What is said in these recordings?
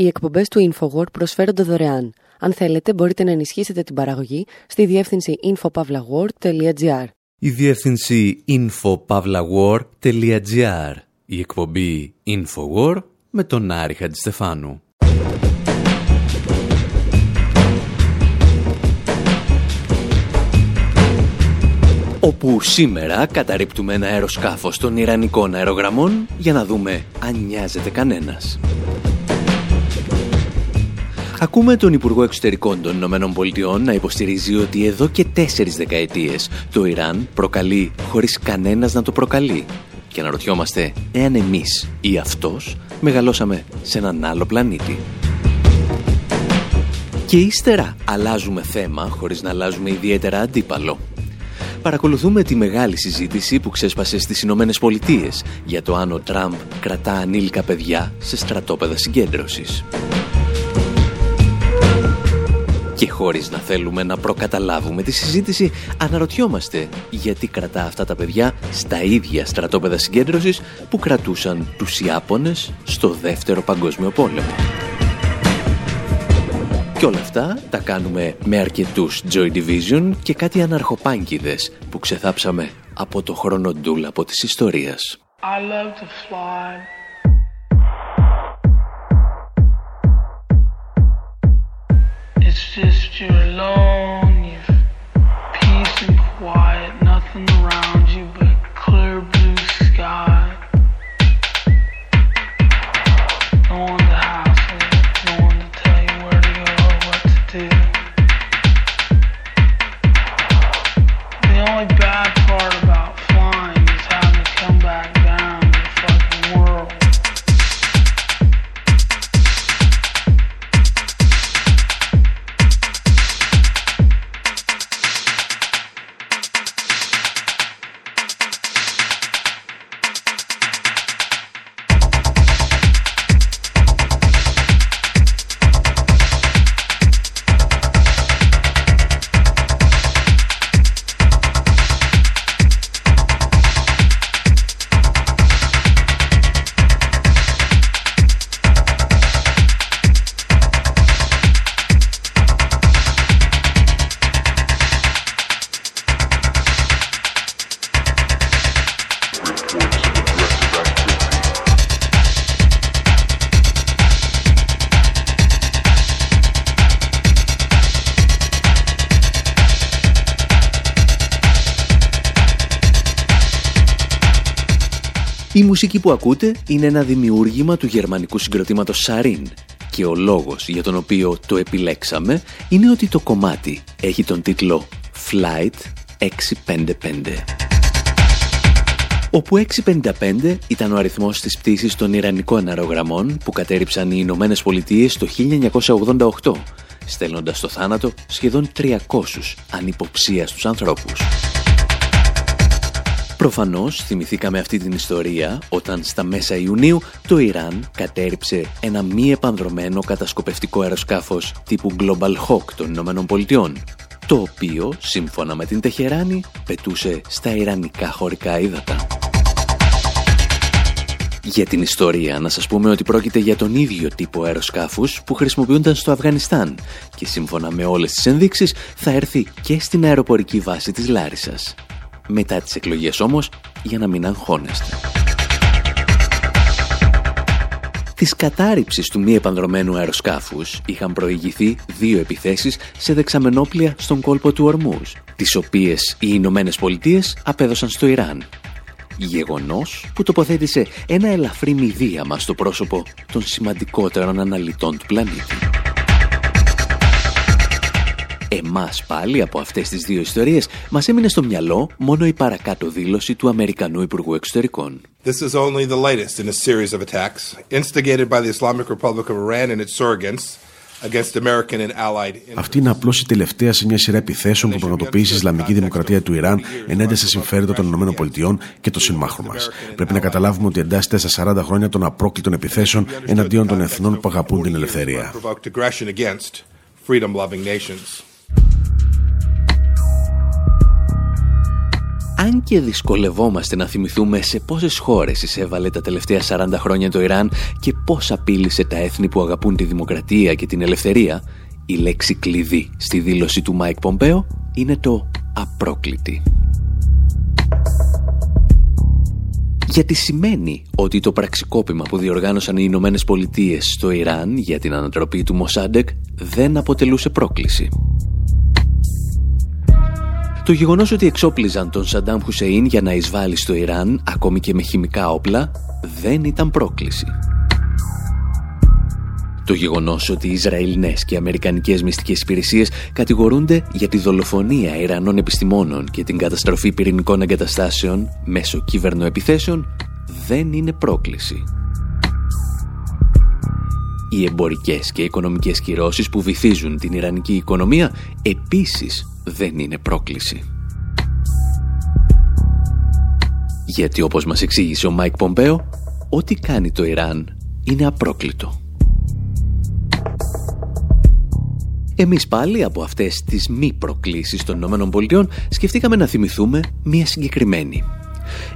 Οι εκπομπές του InfoWord προσφέρονται δωρεάν. Αν θέλετε, μπορείτε να ενισχύσετε την παραγωγή στη διεύθυνση infopavlagor.gr. Η διεύθυνση infopavlagor.gr. Η εκπομπή InfoWord με τον Άρη Χατζηστεφάνου. όπου σήμερα καταρρύπτουμε ένα αεροσκάφος των Ιρανικών αερογραμμών για να δούμε αν νοιάζεται κανένας. Ακούμε τον Υπουργό Εξωτερικών των Ηνωμένων Πολιτειών να υποστηρίζει ότι εδώ και τέσσερις δεκαετίες το Ιράν προκαλεί χωρίς κανένας να το προκαλεί. Και αναρωτιόμαστε εάν εμείς ή αυτός μεγαλώσαμε σε έναν άλλο πλανήτη. Και ύστερα αλλάζουμε θέμα χωρίς να αλλάζουμε ιδιαίτερα αντίπαλο παρακολουθούμε τη μεγάλη συζήτηση που ξέσπασε στις Ηνωμένες Πολιτείες για το αν ο Τραμπ κρατά ανήλικα παιδιά σε στρατόπεδα συγκέντρωσης. Και χωρίς να θέλουμε να προκαταλάβουμε τη συζήτηση, αναρωτιόμαστε γιατί κρατά αυτά τα παιδιά στα ίδια στρατόπεδα συγκέντρωσης που κρατούσαν τους Ιάπωνες στο Δεύτερο Παγκόσμιο Πόλεμο. Και όλα αυτά τα κάνουμε με αρκετούς Joy Division και κάτι αναρχοπάνκιδες που ξεθάψαμε από το χρόνο από της ιστορίας. I love to fly. You alone, μουσική που ακούτε είναι ένα δημιούργημα του γερμανικού συγκροτήματος Σαρίν και ο λόγος για τον οποίο το επιλέξαμε είναι ότι το κομμάτι έχει τον τίτλο Flight 655 όπου 655 ήταν ο αριθμός της πτήσης των Ιρανικών αερογραμμών που κατέριψαν οι Ηνωμένες Πολιτείες το 1988, στέλνοντας στο θάνατο σχεδόν 300 ανυποψίαστους ανθρώπους. Προφανώς θυμηθήκαμε αυτή την ιστορία όταν στα μέσα Ιουνίου το Ιράν κατέριψε ένα μη επανδρομένο κατασκοπευτικό αεροσκάφος τύπου Global Hawk των Ηνωμένων Πολιτειών, το οποίο, σύμφωνα με την Τεχεράνη, πετούσε στα Ιρανικά χωρικά ύδατα. Για την ιστορία να σας πούμε ότι πρόκειται για τον ίδιο τύπο αεροσκάφους που χρησιμοποιούνταν στο Αφγανιστάν και σύμφωνα με όλες τις ενδείξεις θα έρθει και στην αεροπορική βάση της Λάρισας μετά τις εκλογές όμως για να μην αγχώνεστε. Της κατάρριψης του μη επανδρομένου αεροσκάφους είχαν προηγηθεί δύο επιθέσεις σε δεξαμενόπλια στον κόλπο του Ορμούς, τις οποίες οι Ηνωμένες Πολιτείες απέδωσαν στο Ιράν. Γεγονός που τοποθέτησε ένα ελαφρύ μηδίαμα στο πρόσωπο των σημαντικότερων αναλυτών του πλανήτη. Εμάς πάλι από αυτές τις δύο ιστορίες μας έμεινε στο μυαλό μόνο η παρακάτω δήλωση του Αμερικανού Υπουργού Εξωτερικών. This is only the latest in a series of attacks instigated by the Islamic Republic of Iran and its surrogates αυτή είναι απλώς η τελευταία σε μια σειρά επιθέσεων που πραγματοποιήσει η Ισλαμική Δημοκρατία του Ιράν ενάντια στα συμφέροντα των ΗΠΑ και των συμμάχων μας. Πρέπει να καταλάβουμε ότι εντάσσεται στα 40 χρόνια των απρόκλητων επιθέσεων εναντίον των εθνών που αγαπούν την ελευθερία. Αν και δυσκολευόμαστε να θυμηθούμε σε πόσες χώρες εισέβαλε τα τελευταία 40 χρόνια το Ιράν και πώς απείλησε τα έθνη που αγαπούν τη δημοκρατία και την ελευθερία, η λέξη κλειδί στη δήλωση του Μάικ Πομπέο είναι το «απρόκλητη». Γιατί σημαίνει ότι το πραξικόπημα που διοργάνωσαν οι Ηνωμένες Πολιτείες στο Ιράν για την ανατροπή του Μοσάντεκ δεν αποτελούσε πρόκληση. Το γεγονός ότι εξόπλιζαν τον Σαντάμ Χουσεΐν για να εισβάλλει στο Ιράν, ακόμη και με χημικά όπλα, δεν ήταν πρόκληση. Το γεγονός ότι οι Ισραηλινές και Αμερικανικές μυστικές υπηρεσίες κατηγορούνται για τη δολοφονία Ιρανών επιστημόνων και την καταστροφή πυρηνικών εγκαταστάσεων μέσω κυβερνοεπιθέσεων δεν είναι πρόκληση. Οι εμπορικές και οικονομικές κυρώσεις που βυθίζουν την Ιρανική οικονομία επίσης δεν είναι πρόκληση. Γιατί όπως μας εξήγησε ο Μάικ Πομπέο, ό,τι κάνει το Ιράν είναι απρόκλητο. Εμείς πάλι από αυτές τις μη προκλήσεις των ΗΠΑ σκεφτήκαμε να θυμηθούμε μία συγκεκριμένη.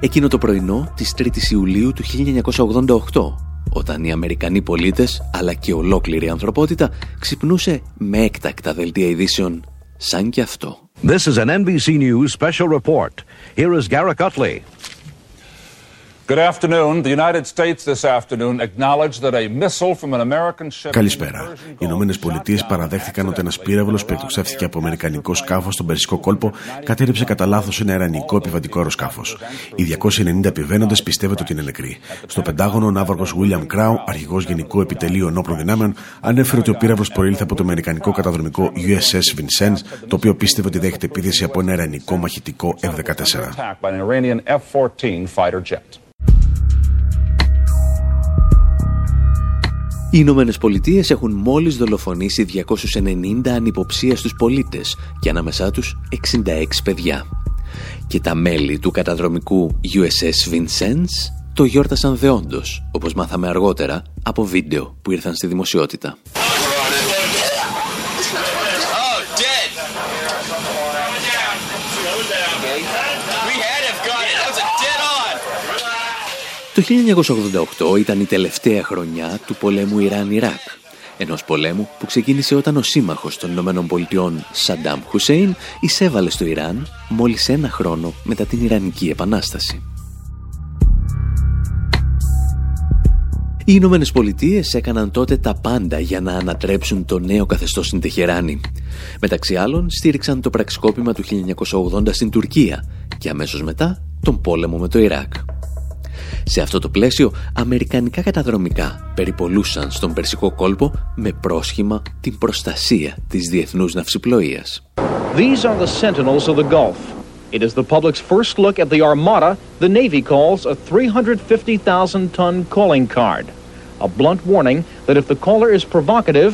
Εκείνο το πρωινό της 3ης Ιουλίου του 1988, όταν οι Αμερικανοί πολίτες, αλλά και ολόκληρη η ανθρωπότητα, ξυπνούσε με έκτακτα δελτία ειδήσεων σαν και αυτό. This is an NBC News special report. Here is Garrett Utley. Καλησπέρα. Οι Ηνωμένες Πολιτείες παραδέχτηκαν ότι ένας πύραυλος που εκτοξεύθηκε από αμερικανικό σκάφος στον Περσικό κόλπο κατέριψε κατά λάθος ένα ιρανικό επιβατικό αεροσκάφος. Οι 290 επιβαίνοντες πιστεύετε ότι είναι νεκροί. Στο Πεντάγωνο, ο ναύαρχος William Κράου, αρχηγός Γενικού Επιτελείου Ενόπλων Δυνάμεων, ανέφερε ότι ο πύραυλος προήλθε από το αμερικανικό καταδρομικό USS Vincennes, το οποίο πίστευε ότι δέχεται επίθεση από ένα ιρανικό μαχητικό F-14. Οι Ηνωμένες Πολιτείες έχουν μόλις δολοφονήσει 290 ανυποψίαστους πολίτες και ανάμεσά τους 66 παιδιά. Και τα μέλη του καταδρομικού USS Vincennes το γιόρτασαν δεόντως, όπως μάθαμε αργότερα, από βίντεο που ήρθαν στη δημοσιότητα. Το 1988 ήταν η τελευταία χρονιά του πολέμου Ιράν-Ιράκ, ενός πολέμου που ξεκίνησε όταν ο σύμμαχος των Ηνωμένων Πολιτειών Σαντάμ Χουσέιν εισέβαλε στο Ιράν μόλις ένα χρόνο μετά την Ιρανική Επανάσταση. Οι Ηνωμένες Πολιτείες έκαναν τότε τα πάντα για να ανατρέψουν το νέο καθεστώς στην Τεχεράνη. Μεταξύ άλλων, στήριξαν το πραξικόπημα του 1980 στην Τουρκία και αμέσως μετά τον πόλεμο με το Ιράκ. Σε αυτό το πλαίσιο, αμερικανικά καταδρομικά περιπολούσαν στον Περσικό κόλπο με πρόσχημα την προστασία της διεθνούς ναυσιπλοείας. These are the sentinels of the Gulf. It is the public's first look at the armada the Navy calls a 350,000-ton calling card. A blunt warning that if the caller is provocative,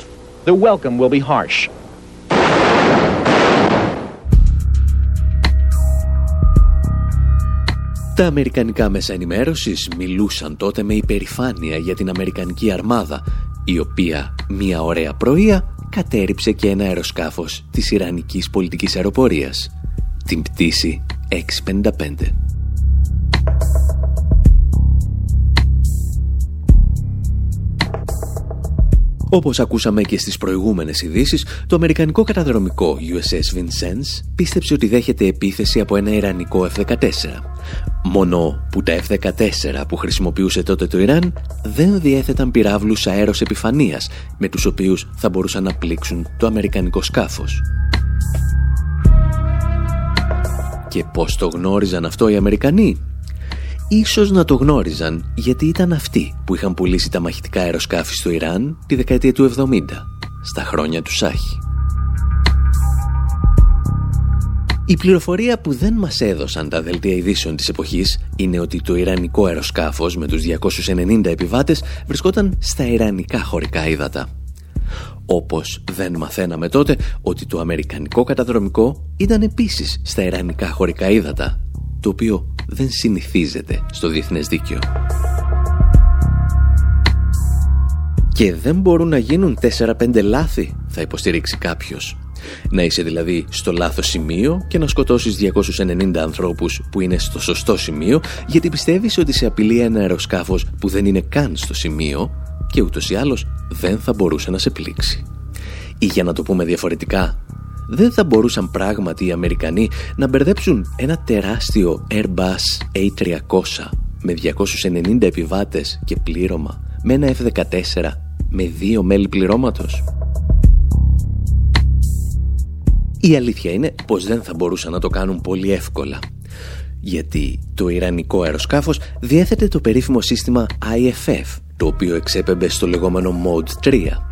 the welcome will be harsh. Τα αμερικανικά μέσα ενημέρωσης μιλούσαν τότε με υπερηφάνεια για την Αμερικανική αρμάδα, η οποία μία ωραία πρωία κατέριψε και ένα αεροσκάφος της Ιρανικής πολιτικής αεροπορίας, την πτήση 655. Όπως ακούσαμε και στις προηγούμενες ειδήσεις, το αμερικανικό καταδρομικό USS Vincennes πίστεψε ότι δέχεται επίθεση από ένα ιρανικό F-14. Μόνο που τα F-14 που χρησιμοποιούσε τότε το Ιράν δεν διέθεταν πυράβλους αέρος επιφανείας με τους οποίους θα μπορούσαν να πλήξουν το αμερικανικό σκάφος. Και πώς το γνώριζαν αυτό οι Αμερικανοί; Ίσως να το γνώριζαν γιατί ήταν αυτοί που είχαν πουλήσει τα μαχητικά αεροσκάφη στο Ιράν τη δεκαετία του 70, στα χρόνια του Σάχη. Η πληροφορία που δεν μας έδωσαν τα δελτία ειδήσεων της εποχής είναι ότι το Ιρανικό αεροσκάφος με τους 290 επιβάτες βρισκόταν στα Ιρανικά χωρικά ύδατα. Όπως δεν μαθαίναμε τότε ότι το Αμερικανικό καταδρομικό ήταν επίσης στα Ιρανικά χωρικά ύδατα, το οποίο δεν συνηθίζεται στο διεθνές δίκαιο. Και δεν μπορούν να γίνουν 4-5 λάθη, θα υποστηρίξει κάποιος. Να είσαι δηλαδή στο λάθος σημείο και να σκοτώσεις 290 ανθρώπους που είναι στο σωστό σημείο γιατί πιστεύεις ότι σε απειλεί ένα αεροσκάφος που δεν είναι καν στο σημείο και ούτως ή άλλως δεν θα μπορούσε να σε πλήξει. Ή για να το πούμε διαφορετικά, δεν θα μπορούσαν πράγματι οι Αμερικανοί να μπερδέψουν ένα τεράστιο Airbus A300 με 290 επιβάτες και πλήρωμα με ένα F-14 με δύο μέλη πληρώματος. Η αλήθεια είναι πως δεν θα μπορούσαν να το κάνουν πολύ εύκολα. Γιατί το Ιρανικό αεροσκάφος διέθετε το περίφημο σύστημα IFF, το οποίο εξέπεμπε στο λεγόμενο Mode 3.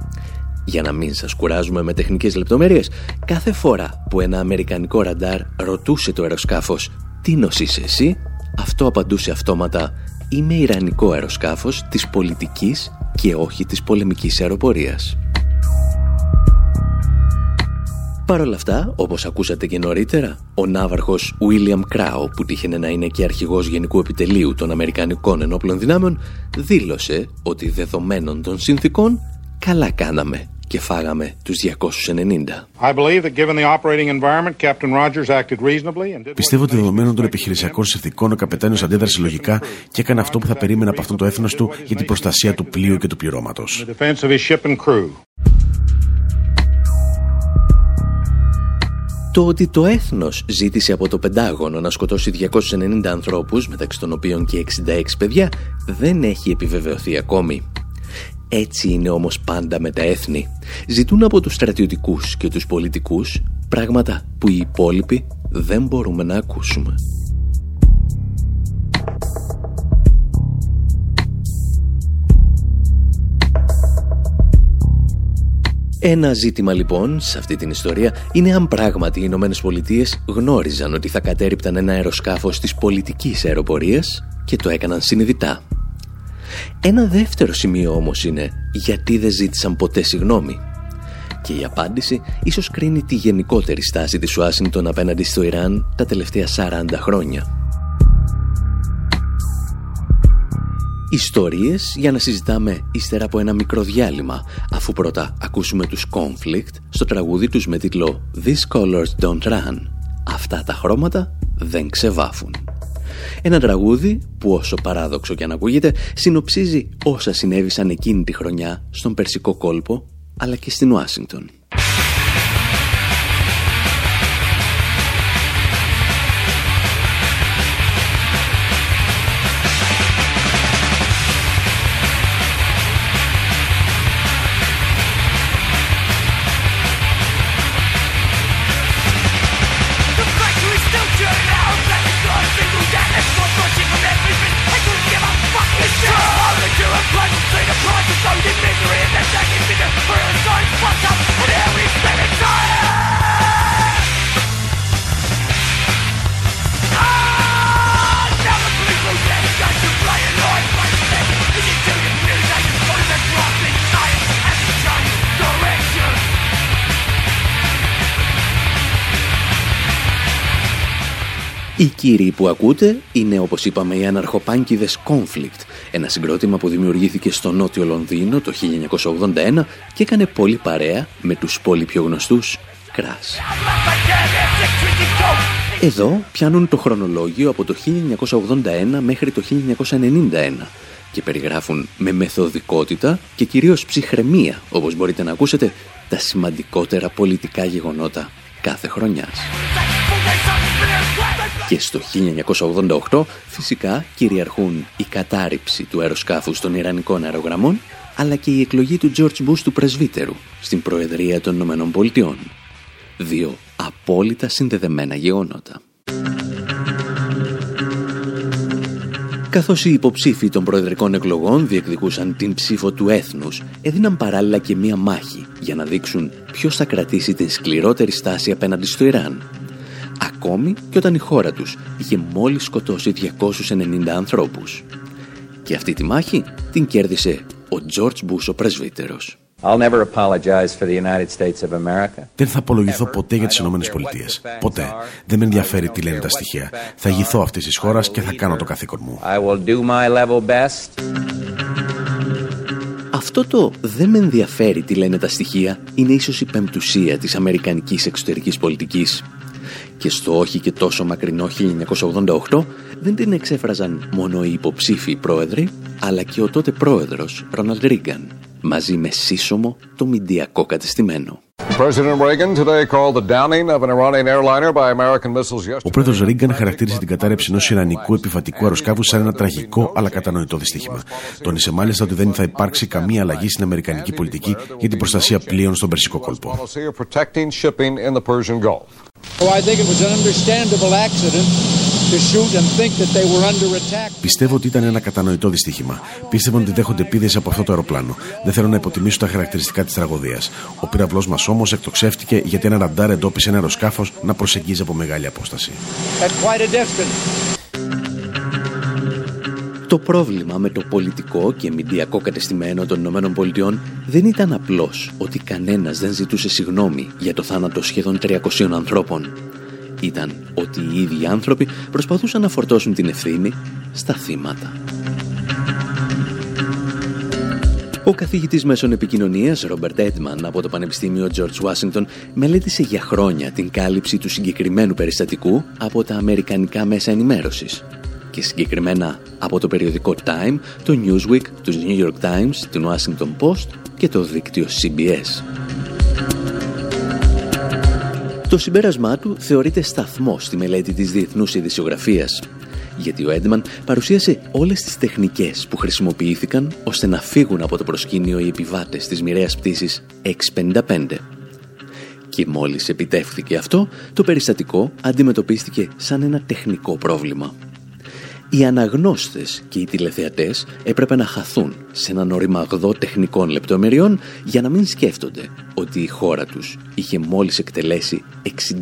Για να μην σας κουράζουμε με τεχνικές λεπτομέρειες, κάθε φορά που ένα αμερικανικό ραντάρ ρωτούσε το αεροσκάφος «Τι νοσείς εσύ», αυτό απαντούσε αυτόματα «Είμαι Ιρανικό αεροσκάφος της πολιτικής και όχι της πολεμικής αεροπορίας». Παρ' όλα αυτά, όπως ακούσατε και νωρίτερα, ο ναύαρχος William Crow, που τύχαινε να είναι και αρχηγός Γενικού Επιτελείου των Αμερικανικών Ενόπλων Δυνάμεων, δήλωσε ότι δεδομένων των συνθήκων, καλά κάναμε και φάγαμε τους 290. Πιστεύω ότι δεδομένων των επιχειρησιακών συνθήκων ο καπετάνιος αντέδρασε λογικά και έκανε αυτό που θα περίμενε από αυτόν το έθνος του για την προστασία του πλοίου και του πληρώματος. Το ότι το έθνος ζήτησε από το Πεντάγωνο να σκοτώσει 290 ανθρώπους, μεταξύ των οποίων και 66 παιδιά, δεν έχει επιβεβαιωθεί ακόμη. Έτσι είναι όμως πάντα με τα έθνη. Ζητούν από τους στρατιωτικούς και τους πολιτικούς πράγματα που οι υπόλοιποι δεν μπορούμε να ακούσουμε. Ένα ζήτημα λοιπόν σε αυτή την ιστορία είναι αν πράγματι οι Ηνωμένες Πολιτείες γνώριζαν ότι θα κατέριπταν ένα αεροσκάφος της πολιτικής αεροπορίας και το έκαναν συνειδητά. Ένα δεύτερο σημείο όμως είναι γιατί δεν ζήτησαν ποτέ συγγνώμη. Και η απάντηση ίσως κρίνει τη γενικότερη στάση της Ουάσινγκτον απέναντι στο Ιράν τα τελευταία 40 χρόνια. Ιστορίες για να συζητάμε ύστερα από ένα μικρό διάλειμμα, αφού πρώτα ακούσουμε τους Conflict στο τραγούδι τους με τίτλο «These colors don't run». Αυτά τα χρώματα δεν ξεβάφουν. Ένα τραγούδι που όσο παράδοξο και αν ακούγεται συνοψίζει όσα συνέβησαν εκείνη τη χρονιά στον Περσικό κόλπο αλλά και στην Ουάσιγκτον. Οι κύριοι που ακούτε είναι όπως είπαμε οι αναρχοπάνκιδες Conflict, ένα συγκρότημα που δημιουργήθηκε στο νότιο Λονδίνο το 1981 και έκανε πολύ παρέα με τους πολύ πιο γνωστούς Crash. Εδώ πιάνουν το χρονολόγιο από το 1981 μέχρι το 1991 και περιγράφουν με μεθοδικότητα και κυρίως ψυχραιμία, όπως μπορείτε να ακούσετε, τα σημαντικότερα πολιτικά γεγονότα κάθε χρονιάς. Και στο 1988 φυσικά κυριαρχούν η κατάρριψη του αεροσκάφου των Ιρανικών αερογραμμών αλλά και η εκλογή του George Bush του πρεσβύτερου στην Προεδρία των Ηνωμένων Πολιτειών. Δύο απόλυτα συνδεδεμένα γεγονότα. Καθώς οι υποψήφοι των προεδρικών εκλογών διεκδικούσαν την ψήφο του έθνους, έδιναν παράλληλα και μία μάχη για να δείξουν ποιος θα κρατήσει την σκληρότερη στάση απέναντι στο Ιράν ακόμη και όταν η χώρα τους είχε μόλις σκοτώσει 290 ανθρώπους. Και αυτή τη μάχη την κέρδισε ο Τζορτζ Μπούς ο πρεσβύτερος. Δεν θα απολογηθώ ποτέ για τις Ηνωμένες Πολιτείες. Ποτέ. Δεν με ενδιαφέρει τι λένε τα στοιχεία. Θα ηγηθώ αυτής της χώρας και θα κάνω το καθήκον μου. Αυτό το «δεν με ενδιαφέρει τι λένε τα στοιχεία» είναι ίσως η πεμπτουσία της αμερικανικής εξωτερικής πολιτικής. Και στο όχι και τόσο μακρινό 1988 δεν την εξέφραζαν μόνο οι υποψήφοι πρόεδροι, αλλά και ο τότε πρόεδρος Ρόναλντ Ρίγκαν, μαζί με σύσσωμο το μηντιακό κατεστημένο. Ο πρόεδρος Ρίγκαν χαρακτήρισε την κατάρρευση ενός Ιρανικού επιβατικού αεροσκάφου σαν ένα τραγικό αλλά κατανοητό δυστύχημα. Τόνισε μάλιστα ότι δεν θα υπάρξει καμία αλλαγή στην αμερικανική πολιτική για την προστασία πλοίων στον Περσικό κόλπο. Πιστεύω ότι ήταν ένα κατανοητό δυστύχημα. Πίστευαν ότι δέχονται επίδεση από αυτό το αεροπλάνο. Δεν θέλω να υποτιμήσω τα χαρακτηριστικά της τραγωδίας. Ο πύραυλό μας όμως εκτοξεύτηκε γιατί ένα ραντάρ εντόπισε ένα αεροσκάφος να προσεγγίζει από μεγάλη απόσταση. Το πρόβλημα με το πολιτικό και μηντιακό κατεστημένο των Ηνωμένων Πολιτειών δεν ήταν απλώς ότι κανένας δεν ζητούσε συγνώμη για το θάνατο σχεδόν 300 ανθρώπων. Ήταν ότι οι ίδιοι άνθρωποι προσπαθούσαν να φορτώσουν την ευθύνη στα θύματα. Ο καθηγητής μέσων επικοινωνίας, Ρόμπερτ Έντμαν, από το Πανεπιστήμιο George Washington, μελέτησε για χρόνια την κάλυψη του συγκεκριμένου περιστατικού από τα αμερικανικά μέσα ενημέρωσης και συγκεκριμένα από το περιοδικό Time, το Newsweek, του New York Times, την Washington Post και το δίκτυο CBS. Το συμπέρασμά του θεωρείται σταθμό στη μελέτη της διεθνούς ειδησιογραφίας, γιατί ο Έντμαν παρουσίασε όλες τις τεχνικές που χρησιμοποιήθηκαν ώστε να φύγουν από το προσκήνιο οι επιβάτες της μοιραίας πτήσης 655. Και μόλις επιτεύχθηκε αυτό, το περιστατικό αντιμετωπίστηκε σαν ένα τεχνικό πρόβλημα οι αναγνώστες και οι τηλεθεατές έπρεπε να χαθούν σε έναν οριμαγδό τεχνικών λεπτομεριών για να μην σκέφτονται ότι η χώρα τους είχε μόλις εκτελέσει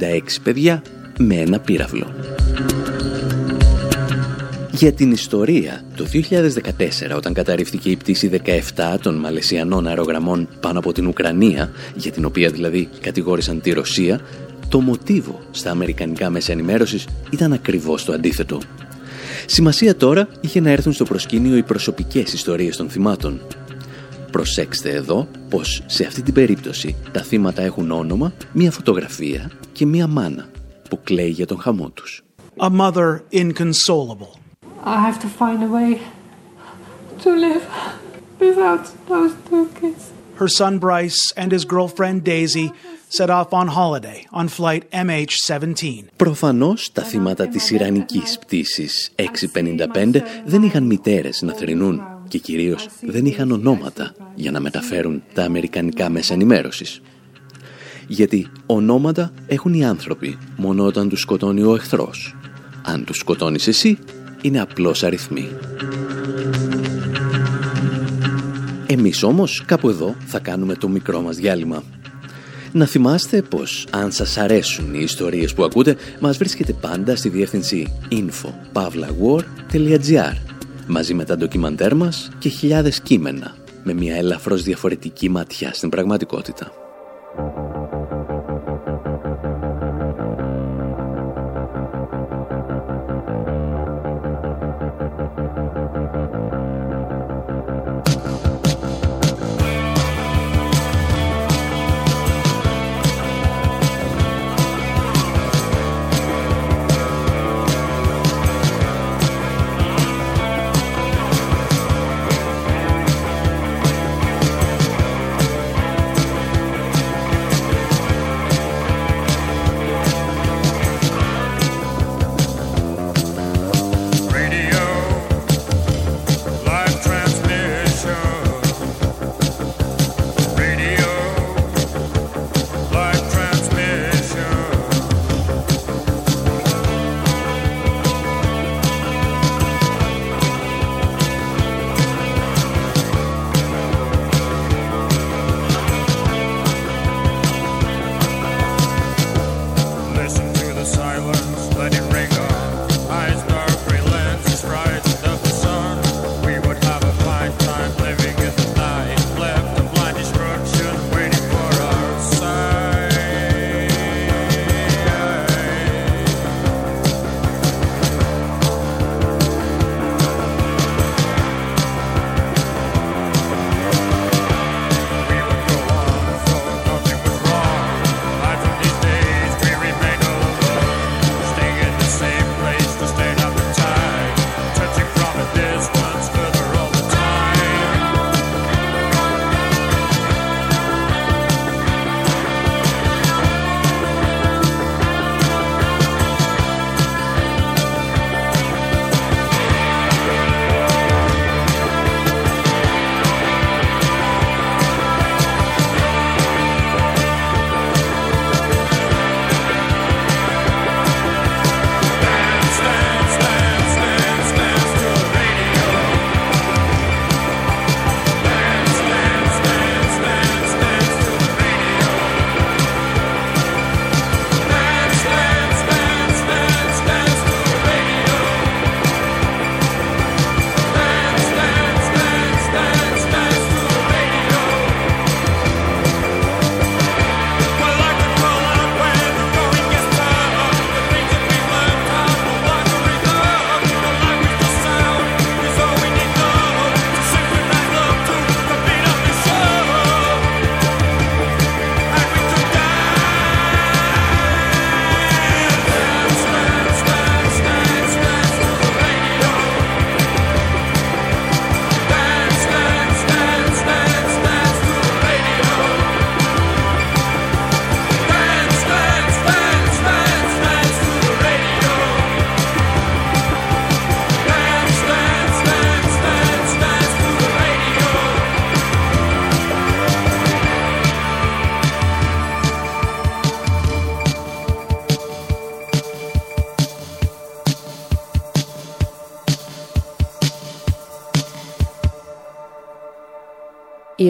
66 παιδιά με ένα πύραυλο. Για την ιστορία, το 2014 όταν καταρρίφθηκε η πτήση 17 των Μαλαισιανών αερογραμμών πάνω από την Ουκρανία, για την οποία δηλαδή κατηγόρησαν τη Ρωσία, το μοτίβο στα αμερικανικά μέσα ενημέρωσης ήταν ακριβώς το αντίθετο. Σημασία τώρα είχε να έρθουν στο προσκήνιο οι προσωπικές ιστορίες των θυμάτων. Προσέξτε εδώ πως σε αυτή την περίπτωση τα θύματα έχουν όνομα, μία φωτογραφία και μία μάνα που κλαίει για τον χαμό τους. A mother inconsolable. I have to find a way to live without those two kids. Her son Bryce and his girlfriend Daisy set off on holiday on flight MH17. Προφανώς τα θύματα της Ιρανικής πτήσης 655 δεν είχαν μητέρες να θρυνούν και κυρίως δεν είχαν ονόματα για να μεταφέρουν τα αμερικανικά μέσα ενημέρωσης. Γιατί ονόματα έχουν οι άνθρωποι μόνο όταν τους σκοτώνει ο εχθρός. Αν τους σκοτώνεις εσύ, είναι απλώς αριθμοί. Εμείς όμως κάπου εδώ θα κάνουμε το μικρό μας διάλειμμα. Να θυμάστε πως αν σας αρέσουν οι ιστορίες που ακούτε, μας βρίσκεται πάντα στη διεύθυνση info.pavlawar.gr μαζί με τα ντοκιμαντέρ μας και χιλιάδες κείμενα με μια ελαφρώς διαφορετική ματιά στην πραγματικότητα.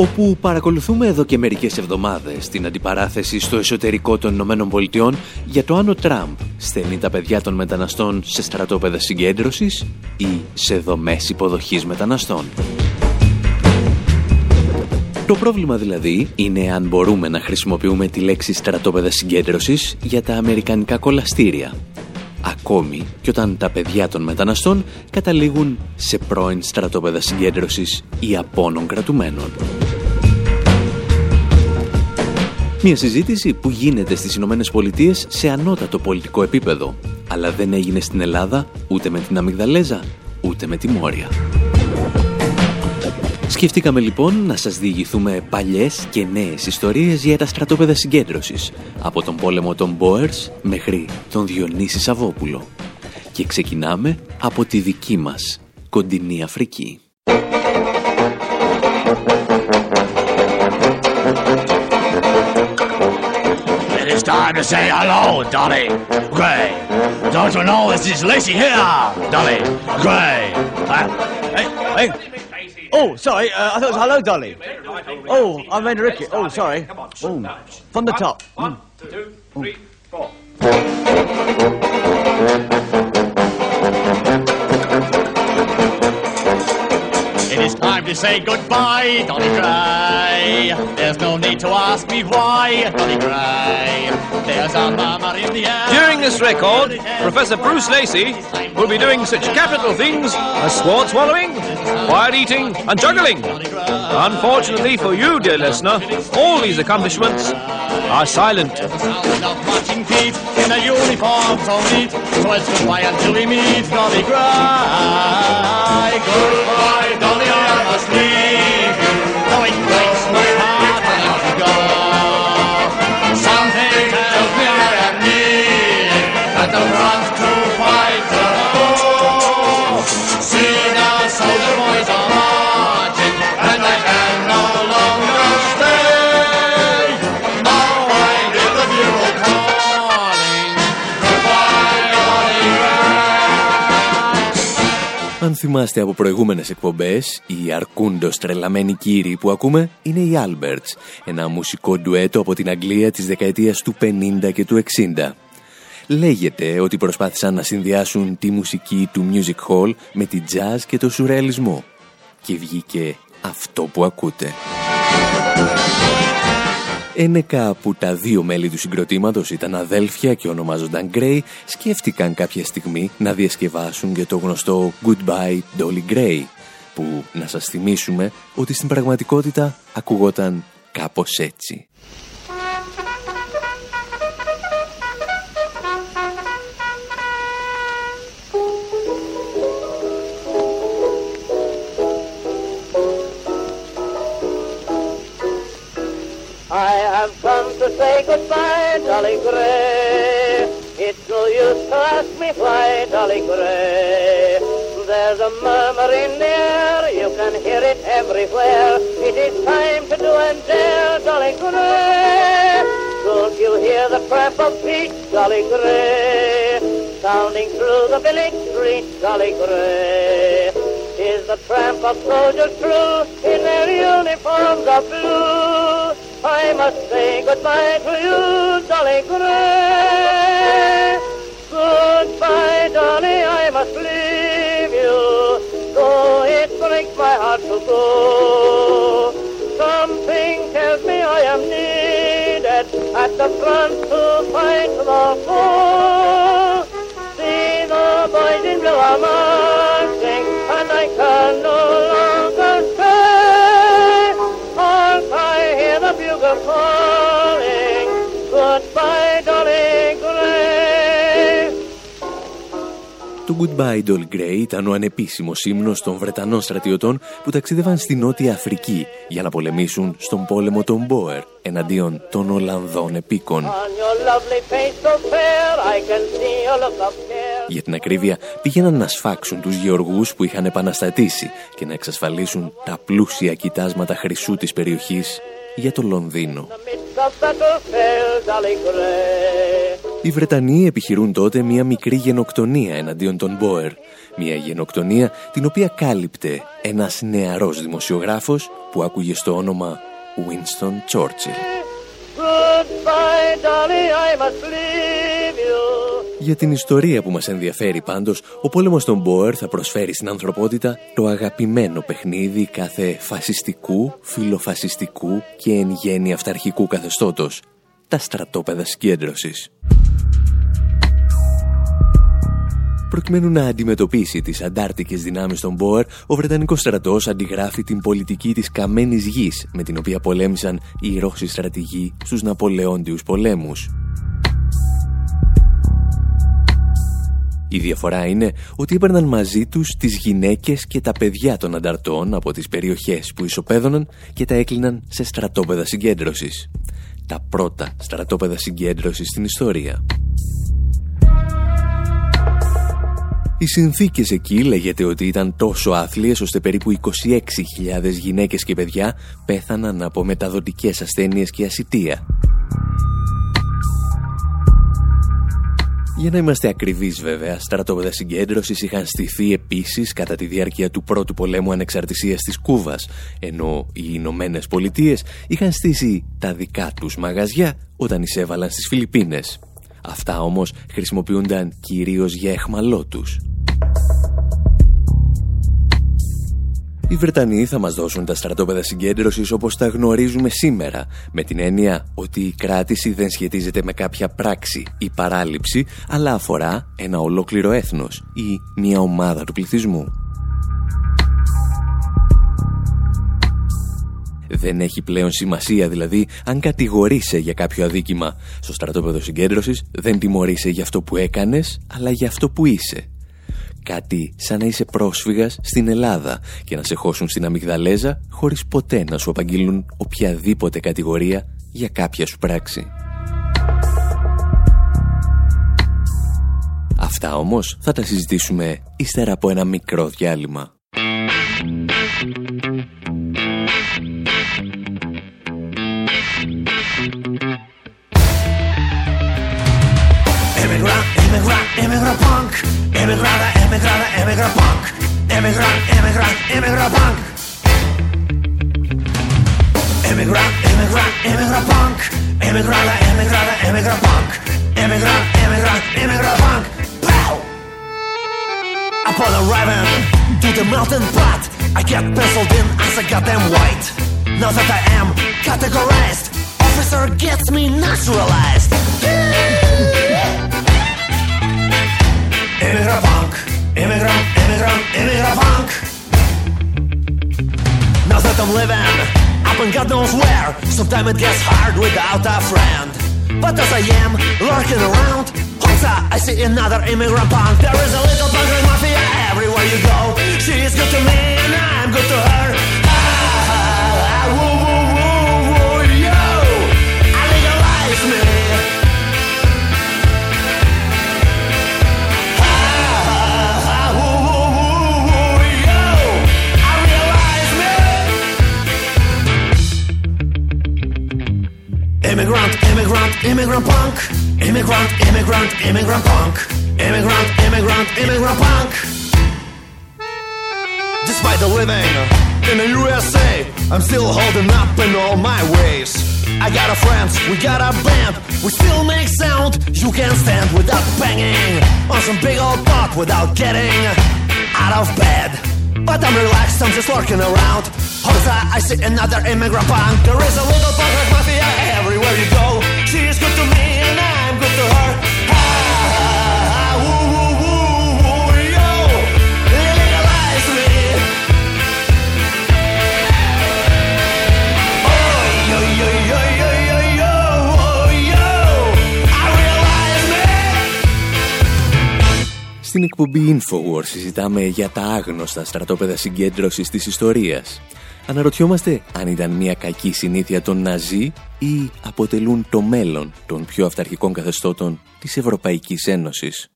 όπου παρακολουθούμε εδώ και μερικές εβδομάδες την αντιπαράθεση στο εσωτερικό των Ηνωμένων Πολιτειών για το αν ο Τραμπ στέλνει τα παιδιά των μεταναστών σε στρατόπεδα συγκέντρωσης ή σε δομές υποδοχής μεταναστών. Το πρόβλημα δηλαδή είναι αν μπορούμε να χρησιμοποιούμε τη λέξη στρατόπεδα συγκέντρωσης για τα αμερικανικά κολαστήρια. Ακόμη και όταν τα παιδιά των μεταναστών καταλήγουν σε πρώην στρατόπεδα συγκέντρωσης ή απόνων κρατουμένων. Μια συζήτηση που γίνεται στις Ηνωμένες Πολιτείες σε ανώτατο πολιτικό επίπεδο, αλλά δεν έγινε στην Ελλάδα ούτε με την Αμυγδαλέζα, ούτε με τη Μόρια. Σκεφτήκαμε λοιπόν να σας διηγηθούμε παλιές και νέες ιστορίες για τα στρατόπεδα συγκέντρωσης, από τον πόλεμο των Μπόερς μέχρι τον Διονύσης Σαββόπουλο. Και ξεκινάμε από τη δική μας κοντινή Αφρική. It's time to say hello, Dolly Gray. Don't you know this is Lacey here, Dolly Gray? Uh, hey, hey. Oh, sorry, uh, I thought it was hello, Dolly. Oh, I meant Ricky. Oh, sorry. Oh, from the top. One, two, three, four. Time to say goodbye, Dolly Gray. There's no need to ask me why, Dolly Gray. There's a murmur in the air. During this record, Professor Bruce Lacey will be doing such capital things as sword swallowing, fire eating, and juggling. Unfortunately for you, dear listener, all these accomplishments are silent. Feet in a uniform so neat. So it's goodbye until we meet, Dolly Gray. Goodbye, Dolly, I must leave θυμάστε από προηγούμενες εκπομπές, οι αρκούντος τρελαμένοι κύριοι που ακούμε είναι οι Alberts, ένα μουσικό ντουέτο από την Αγγλία της δεκαετίας του 50 και του 60. Λέγεται ότι προσπάθησαν να συνδυάσουν τη μουσική του music hall με τη jazz και το σουρεαλισμό. Και βγήκε αυτό που ακούτε. Ένεκα που τα δύο μέλη του συγκροτήματος ήταν αδέλφια και ονομάζονταν Gray, σκέφτηκαν κάποια στιγμή να διασκευάσουν και το γνωστό Goodbye Dolly Gray, που να σας θυμίσουμε ότι στην πραγματικότητα ακουγόταν κάπως έτσι. I have come to say goodbye, Dolly Gray. It's no use to ask me why, Dolly Gray. There's a murmur in the air, you can hear it everywhere. It is time to do and dare, Dolly Gray. Don't you hear the tramp of feet, Dolly Gray? Sounding through the village street, Dolly Gray. Is the tramp of soldiers true in their uniforms of blue? I must say goodbye to you, Dolly Gray. Goodbye, Dolly, I must leave you. Though it breaks my heart to go. Something tells me I am needed at the front to fight the foe. See the boys in blue are marching, and I can no the bugle calling. Goodbye, Dolly Gray. Το Goodbye Dolly Gray ήταν ο ανεπίσημος ύμνος των Βρετανών στρατιωτών που ταξίδευαν στη Νότια Αφρική για να πολεμήσουν στον πόλεμο των Μπόερ εναντίον των Ολλανδών επίκων. On your lovely face so fair, I can see a look of care. Για την ακρίβεια, πήγαιναν να σφάξουν τους γεωργούς που είχαν επαναστατήσει και να εξασφαλίσουν τα πλούσια κοιτάσματα χρυσού της περιοχής για το Λονδίνο. Οι Βρετανοί επιχειρούν τότε μια μικρή γενοκτονία εναντίον των Μπόερ. Μια γενοκτονία την οποία κάλυπτε ένας νεαρός δημοσιογράφος που άκουγε στο όνομα Winston Churchill. Για την ιστορία που μας ενδιαφέρει πάντως, ο πόλεμος των Μπόερ θα προσφέρει στην ανθρωπότητα το αγαπημένο παιχνίδι κάθε φασιστικού, φιλοφασιστικού και εν γέννη αυταρχικού καθεστώτος, τα στρατόπεδα συγκέντρωσης. Προκειμένου να αντιμετωπίσει τις αντάρτικες δυνάμεις των Μπόερ, ο Βρετανικός στρατός αντιγράφει την πολιτική της καμένης γης με την οποία πολέμησαν οι Ρώσοι στρατηγοί στους Ναπολεόντιους πολέμους. Η διαφορά είναι ότι έπαιρναν μαζί τους τις γυναίκες και τα παιδιά των ανταρτών από τις περιοχές που ισοπαίδωναν και τα έκλειναν σε στρατόπεδα συγκέντρωσης. Τα πρώτα στρατόπεδα συγκέντρωσης στην ιστορία. Οι συνθήκες εκεί λέγεται ότι ήταν τόσο άθλιες ώστε περίπου 26.000 γυναίκες και παιδιά πέθαναν από μεταδοτικές ασθένειες και ασυτεία. Για να είμαστε ακριβείς βέβαια, στρατόπεδα συγκέντρωσης είχαν στηθεί επίσης κατά τη διάρκεια του πρώτου πολέμου ανεξαρτησίας της Κούβας, ενώ οι Ηνωμένες Πολιτείες είχαν στήσει τα δικά τους μαγαζιά όταν εισέβαλαν στις Φιλιππίνες. Αυτά όμως χρησιμοποιούνταν κυρίως για εχμαλώτους. Οι Βρετανοί θα μας δώσουν τα στρατόπεδα συγκέντρωσης όπως τα γνωρίζουμε σήμερα, με την έννοια ότι η κράτηση δεν σχετίζεται με κάποια πράξη ή παράληψη, αλλά αφορά ένα ολόκληρο έθνος ή μια ομάδα του πληθυσμού. Δεν έχει πλέον σημασία δηλαδή αν κατηγορείσαι για κάποιο αδίκημα. Στο στρατόπεδο συγκέντρωσης δεν τιμωρείσαι για αυτό που έκανες, αλλά για αυτό που είσαι. Κάτι σαν να είσαι πρόσφυγας στην Ελλάδα και να σε χώσουν στην αμυγδαλέζα χωρίς ποτέ να σου απαγγείλουν οποιαδήποτε κατηγορία για κάποια σου πράξη. Αυτά όμως θα τα συζητήσουμε ύστερα από ένα μικρό διάλειμμα. Emigrant, punk Emigrada, emigrada, emigrant punk. Emigrant, emigrant, emigrant punk. Emigrant, emigrant, emigrant punk. Emigrada, emigrada, emigrant punk. Emigrant, emigrant, emigrant punk. Pow! Upon arriving to the mountain pot. I get penciled in as a goddamn white. Now that I am categorized Officer gets me naturalized I'm living up and God knows where, sometimes it gets hard without a friend. But as I am lurking around, Hosa, I see another immigrant punk. There is a little punk mafia everywhere you go. She is good to me and I'm good to her. Immigrant, immigrant, immigrant punk. Immigrant, immigrant, immigrant punk. Immigrant, immigrant, immigrant punk. Despite the living in the USA, I'm still holding up in all my ways. I got a friends, we got a band, we still make sound. You can stand without banging on some big old pot without getting out of bed. But I'm relaxed, I'm just lurking around. Hosa, I see another immigrant punk. There is a little punk Στην εκπομπή Infowars συζητάμε για τα άγνωστα στρατόπεδα συγκέντρωσης της ιστορίας. Αναρωτιόμαστε αν ήταν μια κακή συνήθεια των Ναζί ή αποτελούν το μέλλον των πιο αυταρχικών καθεστώτων της Ευρωπαϊκής Ένωσης.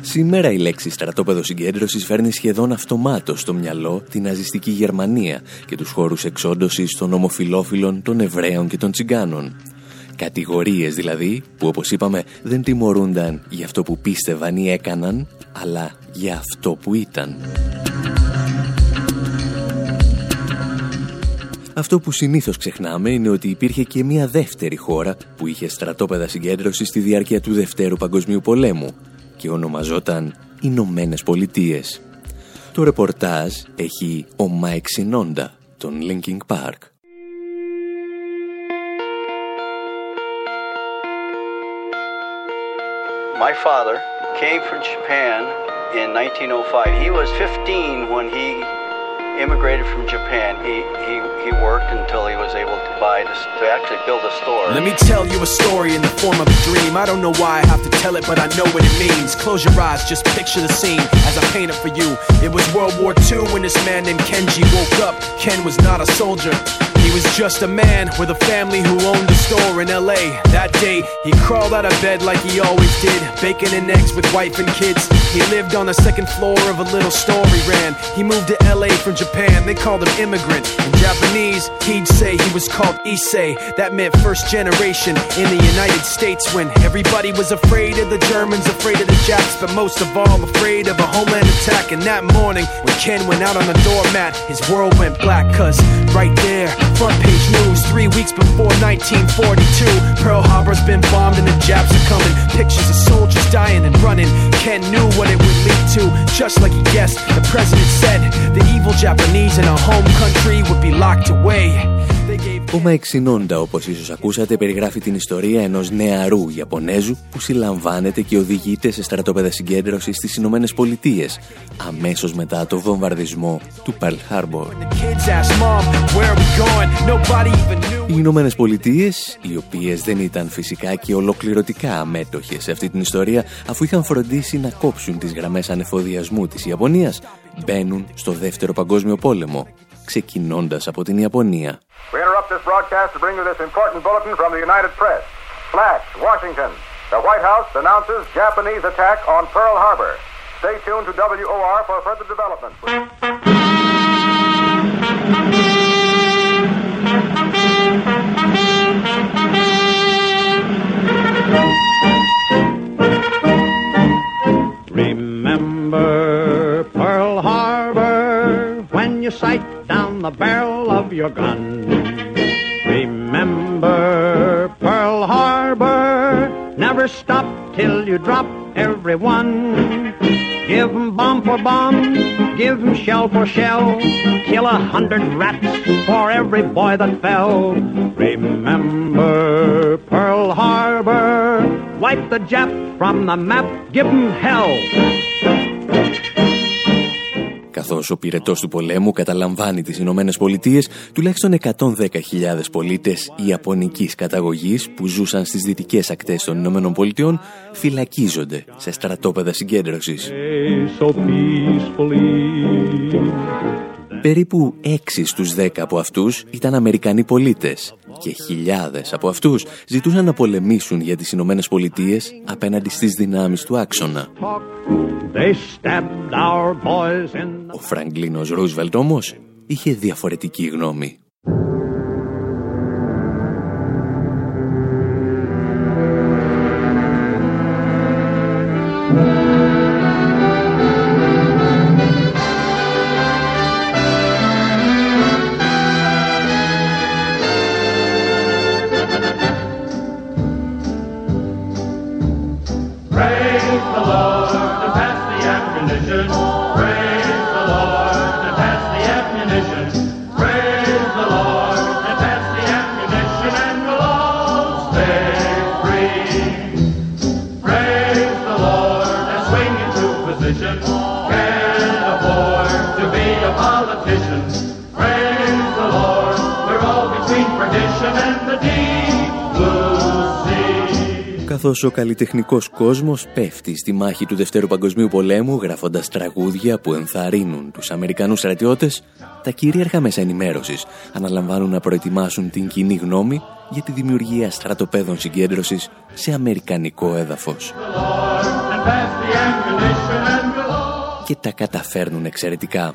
Σήμερα η λέξη στρατόπεδο συγκέντρωσης φέρνει σχεδόν αυτομάτως στο μυαλό τη ναζιστική Γερμανία και τους χώρους εξόντωσης των ομοφυλόφιλων, των Εβραίων και των Τσιγκάνων. Κατηγορίες δηλαδή που όπως είπαμε δεν τιμωρούνταν για αυτό που πίστευαν ή έκαναν, αλλά για αυτό που ήταν. Αυτό που συνήθως ξεχνάμε είναι ότι υπήρχε και μια δεύτερη χώρα που είχε στρατόπεδα συγκέντρωσης στη διάρκεια του Δευτέρου Παγκοσμίου Πολέμου και ονομαζόταν Ηνωμένες Πολιτείες. Το ρεπορτάζ έχει ο Μάικ Σινόντα, των Linkin Park. My father came from Japan in 1905. He was 15 when he immigrated from Japan. He, he, he worked until he was able to buy this, to actually build a store. Let me tell you a story in the form of a dream. I don't know why I have to tell it, but I know what it means. Close your eyes, just picture the scene as I paint it for you. It was World War II when this man named Kenji woke up. Ken was not a soldier. He was just a man with a family who owned a store in LA. That day, he crawled out of bed like he always did, bacon and eggs with wife and kids. He lived on the second floor of a little store he ran. He moved to LA from Japan, they called him immigrant. In Japanese, he'd say he was called Issei. That meant first generation in the United States when everybody was afraid of the Germans, afraid of the Japs, but most of all afraid of a homeland attack. And that morning, when Ken went out on the doormat, his world went black, cause right there, front page news, three weeks before 1942, Pearl Harbor's been bombed and the Japs are coming. Pictures of soldiers dying and running. Ken knew what it would lead to, just like he guessed. The president said the evil Japanese in our home country would be locked away. They gave Ο Μάικ Σινόντα, όπως ίσως ακούσατε, περιγράφει την ιστορία ενός νεαρού Ιαπωνέζου που συλλαμβάνεται και οδηγείται σε στρατόπεδα συγκέντρωσης στις Ηνωμένες Πολιτείες αμέσως μετά το βομβαρδισμό του Pearl Harbor. the kids asked mom, where are we going? Nobody even knew. Οι Ηνωμένες Πολιτείες, οι οποίες δεν ήταν φυσικά και ολοκληρωτικά αμέτωχες σε αυτή την ιστορία, αφού είχαν φροντίσει να κόψουν τις γραμμές ανεφοδιασμού της Ιαπωνίας, Μπαίνουν στο δεύτερο Παγκόσμιο Πόλεμο, ξεκινώντας από την Ιαπωνία. The barrel of your gun. Remember Pearl Harbor, never stop till you drop everyone. Give 'em bomb for bomb, give 'em shell for shell, kill a hundred rats for every boy that fell. Remember Pearl Harbor, wipe the Jap from the map, give 'em hell. Καθώς ο πυρετός του πολέμου καταλαμβάνει τις Ηνωμένες Πολιτείες, τουλάχιστον 110.000 πολίτες ιαπωνικής καταγωγής που ζούσαν στις δυτικές ακτές των Ηνωμένων Πολιτειών φυλακίζονται σε στρατόπεδα συγκέντρωσης. So peacefully. Περίπου 6 στους 10 από αυτούς ήταν Αμερικανοί πολίτες και χιλιάδες από αυτούς ζητούσαν να πολεμήσουν για τις Ηνωμένες Πολιτείες απέναντι στις δυνάμεις του άξονα. They stabbed our boys in Ο Φραγκλίνος Ρούσβελτ όμως είχε διαφορετική γνώμη. Καθώς ο καλλιτεχνικός κόσμος πέφτει στη μάχη του Δευτέρου Παγκοσμίου Πολέμου γράφοντας τραγούδια που ενθαρρύνουν τους Αμερικανούς στρατιώτες, τα κυρίαρχα μέσα ενημέρωσης αναλαμβάνουν να προετοιμάσουν την κοινή γνώμη για τη δημιουργία στρατοπέδων συγκέντρωσης σε αμερικανικό έδαφος. and Και τα καταφέρνουν εξαιρετικά.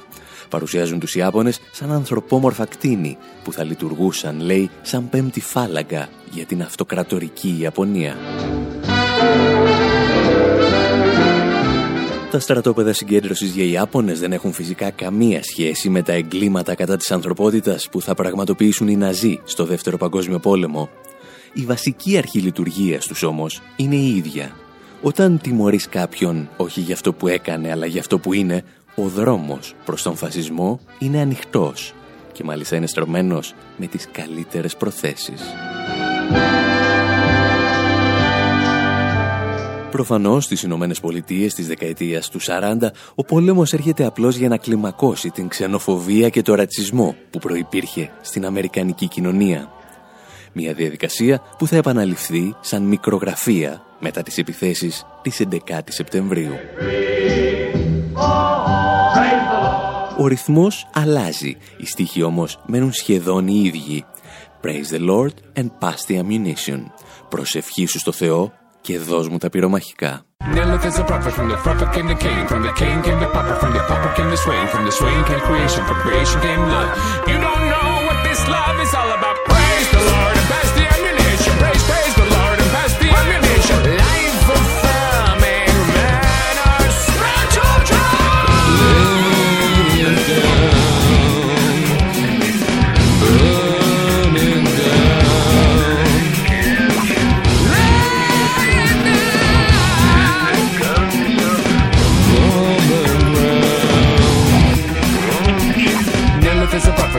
Παρουσιάζουν τους Ιάπωνες σαν ανθρωπόμορφα κτίνη που θα λειτουργούσαν, λέει, σαν πέμπτη φάλαγγα για την αυτοκρατορική Ιαπωνία. Τα στρατόπεδα συγκέντρωσης για Ιάπωνες δεν έχουν φυσικά καμία σχέση με τα εγκλήματα κατά της ανθρωπότητας που θα πραγματοποιήσουν οι Ναζί στο Δεύτερο Παγκόσμιο Πόλεμο. Η βασική αρχή λειτουργίας τους όμως είναι η ίδια. Όταν τιμωρείς κάποιον όχι για αυτό που έκανε αλλά για αυτό που είναι, ο δρόμος προς τον φασισμό είναι ανοιχτός και μάλιστα είναι στρωμένος με τις καλύτερες προθέσεις. Προφανώς στις Ηνωμένες Πολιτείες της δεκαετίας του 40 ο πόλεμος έρχεται απλώς για να κλιμακώσει την ξενοφοβία και το ρατσισμό που προϋπήρχε στην Αμερικανική κοινωνία. Μια διαδικασία που θα επαναληφθεί σαν μικρογραφία μετά τις επιθέσεις της 11 η Σεπτεμβρίου. Ο ρυθμός αλλάζει. Οι στίχοι όμως μένουν σχεδόν οι ίδιοι. Praise the Lord and pass the ammunition. Προσευχήσου στο Θεό και δώσ' μου τα πυρομαχικά.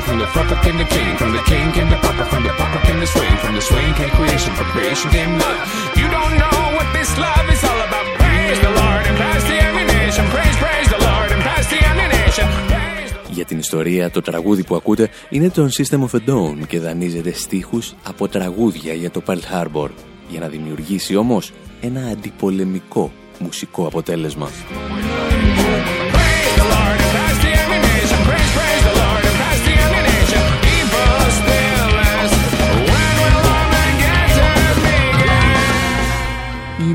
Lilith is a prophet, from the prophet came the king, from the king came the papa, from the papa came the swing, from the swing came creation, from creation came love. You don't know what this love is all about. Praise the Lord and pass the ammunition. Praise, praise the Lord and pass the ammunition. Για την ιστορία, το τραγούδι που ακούτε είναι το System of a Down και δανείζεται στίχους από τραγούδια για το Pearl Harbor, για να δημιουργήσει όμως ένα αντιπολεμικό μουσικό αποτέλεσμα.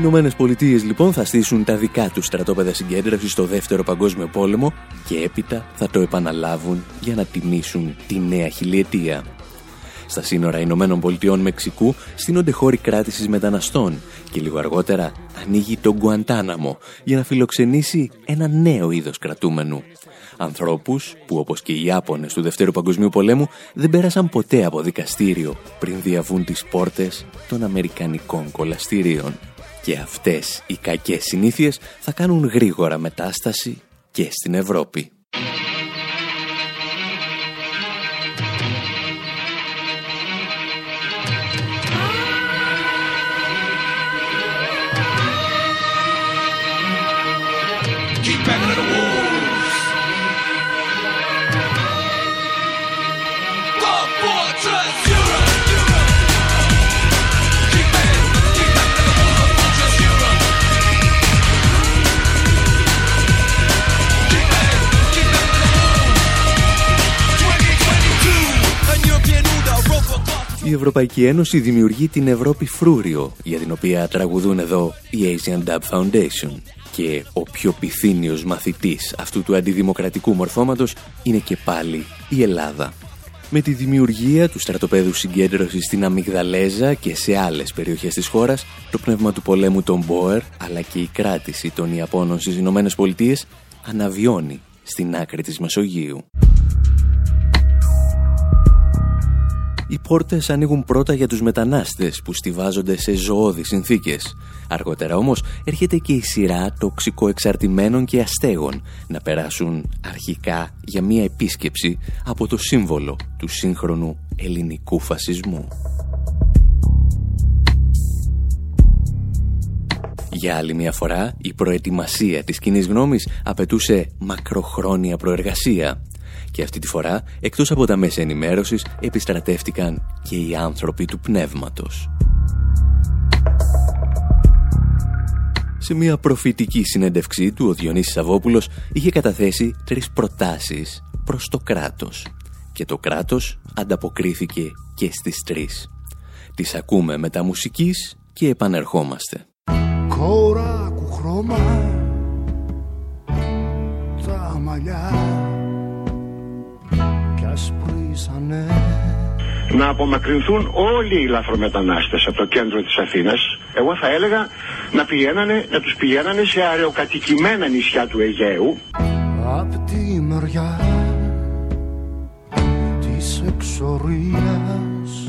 Ηνωμένες Πολιτείες λοιπόν θα στήσουν τα δικά τους στρατόπεδα συγκέντρωσης στο Δεύτερο Παγκόσμιο Πόλεμο και έπειτα θα το επαναλάβουν για να τιμήσουν τη νέα χιλιετία. Στα σύνορα Ηνωμένων Πολιτειών Μεξικού στείνονται χώροι κράτησης μεταναστών και λίγο αργότερα ανοίγει το Γκουαντάναμο για να φιλοξενήσει ένα νέο είδος κρατούμενου. Ανθρώπους που όπως και οι Ιάπωνες του Δευτέρου Παγκοσμίου Πολέμου δεν πέρασαν ποτέ από δικαστήριο πριν διαβούν τις πόρτες των Αμερικανικών κολαστηρίων. Και αυτές οι κακές συνήθειες θα κάνουν γρήγορα μετάσταση και στην Ευρώπη. Η Ευρωπαϊκή Ένωση δημιουργεί την Ευρώπη Φρούριο, για την οποία τραγουδούν εδώ η Asian Dub Foundation. Και ο πιο πυθύνιος μαθητής αυτού του αντιδημοκρατικού μορφώματος είναι και πάλι η Ελλάδα. Με τη δημιουργία του στρατοπέδου συγκέντρωσης στην Αμυγδαλέζα και σε άλλες περιοχές της χώρας, το πνεύμα του πολέμου των Μπόερ, αλλά και η κράτηση των Ιαπώνων στις Ηνωμένες Πολιτείες, αναβιώνει στην άκρη της Μεσογείου. Οι πόρτες ανοίγουν πρώτα για τους μετανάστες που στηβάζονται σε ζωώδεις συνθήκες. Αργότερα όμως έρχεται και η σειρά τοξικοεξαρτημένων και αστέγων να περάσουν αρχικά για μία επίσκεψη από το σύμβολο του σύγχρονου ελληνικού φασισμού. Για άλλη μια φορά, η προετοιμασία της κοινής γνώμης απαιτούσε μακροχρόνια προεργασία. Και αυτή τη φορά, εκτός από τα μέσα ενημέρωσης, επιστρατεύτηκαν και οι άνθρωποι του πνεύματος. Σε μια προφητική συνέντευξή του, ο Διονύσης Σαββόπουλος είχε καταθέσει τρεις προτάσεις προς το κράτος. Και το κράτος ανταποκρίθηκε και στις τρεις. Τις ακούμε μετά μουσικής και επανερχόμαστε. Κόρα χρώμα τα μαλλιά κι ασπρίσανε να απομακρυνθούν όλοι οι λαθρομετανάστες από το κέντρο της Αθήνας. Εγώ θα έλεγα να, πηγαίνανε, να τους πηγαίνανε σε αεροκατοικημένα νησιά του Αιγαίου. Απ' τη μεριά της εξορίας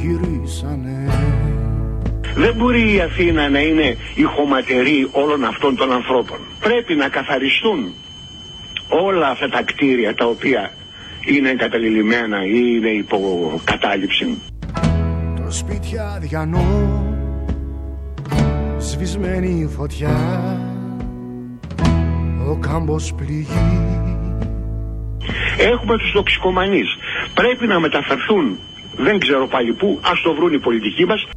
γυρίσανε Δεν μπορεί η Αθήνα να είναι η χωματερή όλων αυτών των ανθρώπων. Πρέπει να καθαριστούν όλα αυτά τα κτίρια τα οποία είναι εγκαταλειμμένα ή είναι υποκατάληψη. Το σπίτι αδιανό Σβησμένη φωτιά Ο κάμπος πληγεί Έχουμε τους τοξικομανείς. Πρέπει να μεταφερθούν, δεν ξέρω πάλι πού, ας το βρουν οι πολιτικοί μας.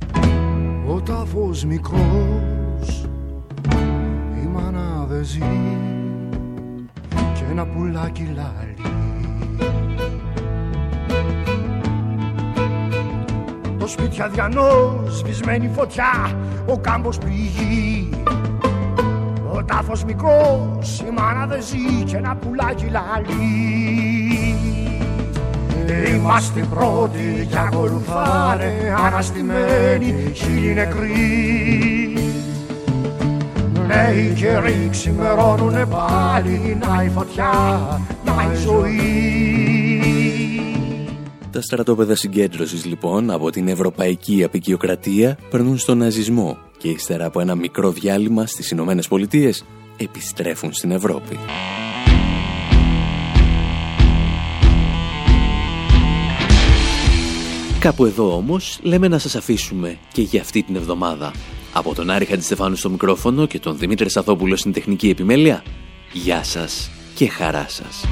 Ο τάφος μικρός Η μάνα δεν ζει Και ένα πουλάκι λαλεί Το σπίτι αδιανός Σβησμένη φωτιά Ο κάμπος πληγεί Ο τάφος μικρός Η μάνα δεν ζει Και ένα πουλάκι λαλεί. Είμαστε πρώτοι και ακολουθάνε αναστημένοι χίλιοι νεκροί. Νέοι καιροί ξημερώνουνε πάλι Να η φωτιά, να η ζωή Τα στρατόπεδα συγκέντρωσης λοιπόν από την Ευρωπαϊκή Απικιοκρατία περνούν στον ναζισμό και ύστερα από ένα μικρό διάλειμμα στις Ηνωμένες Πολιτείες επιστρέφουν στην Ευρώπη. Κάπου εδώ όμως λέμε να σας αφήσουμε και για αυτή την εβδομάδα. Από τον Άρη Χαντιστεφάνου στο μικρόφωνο και τον Δημήτρη Σαθόπουλο στην τεχνική επιμέλεια. Γεια σας και χαρά σας.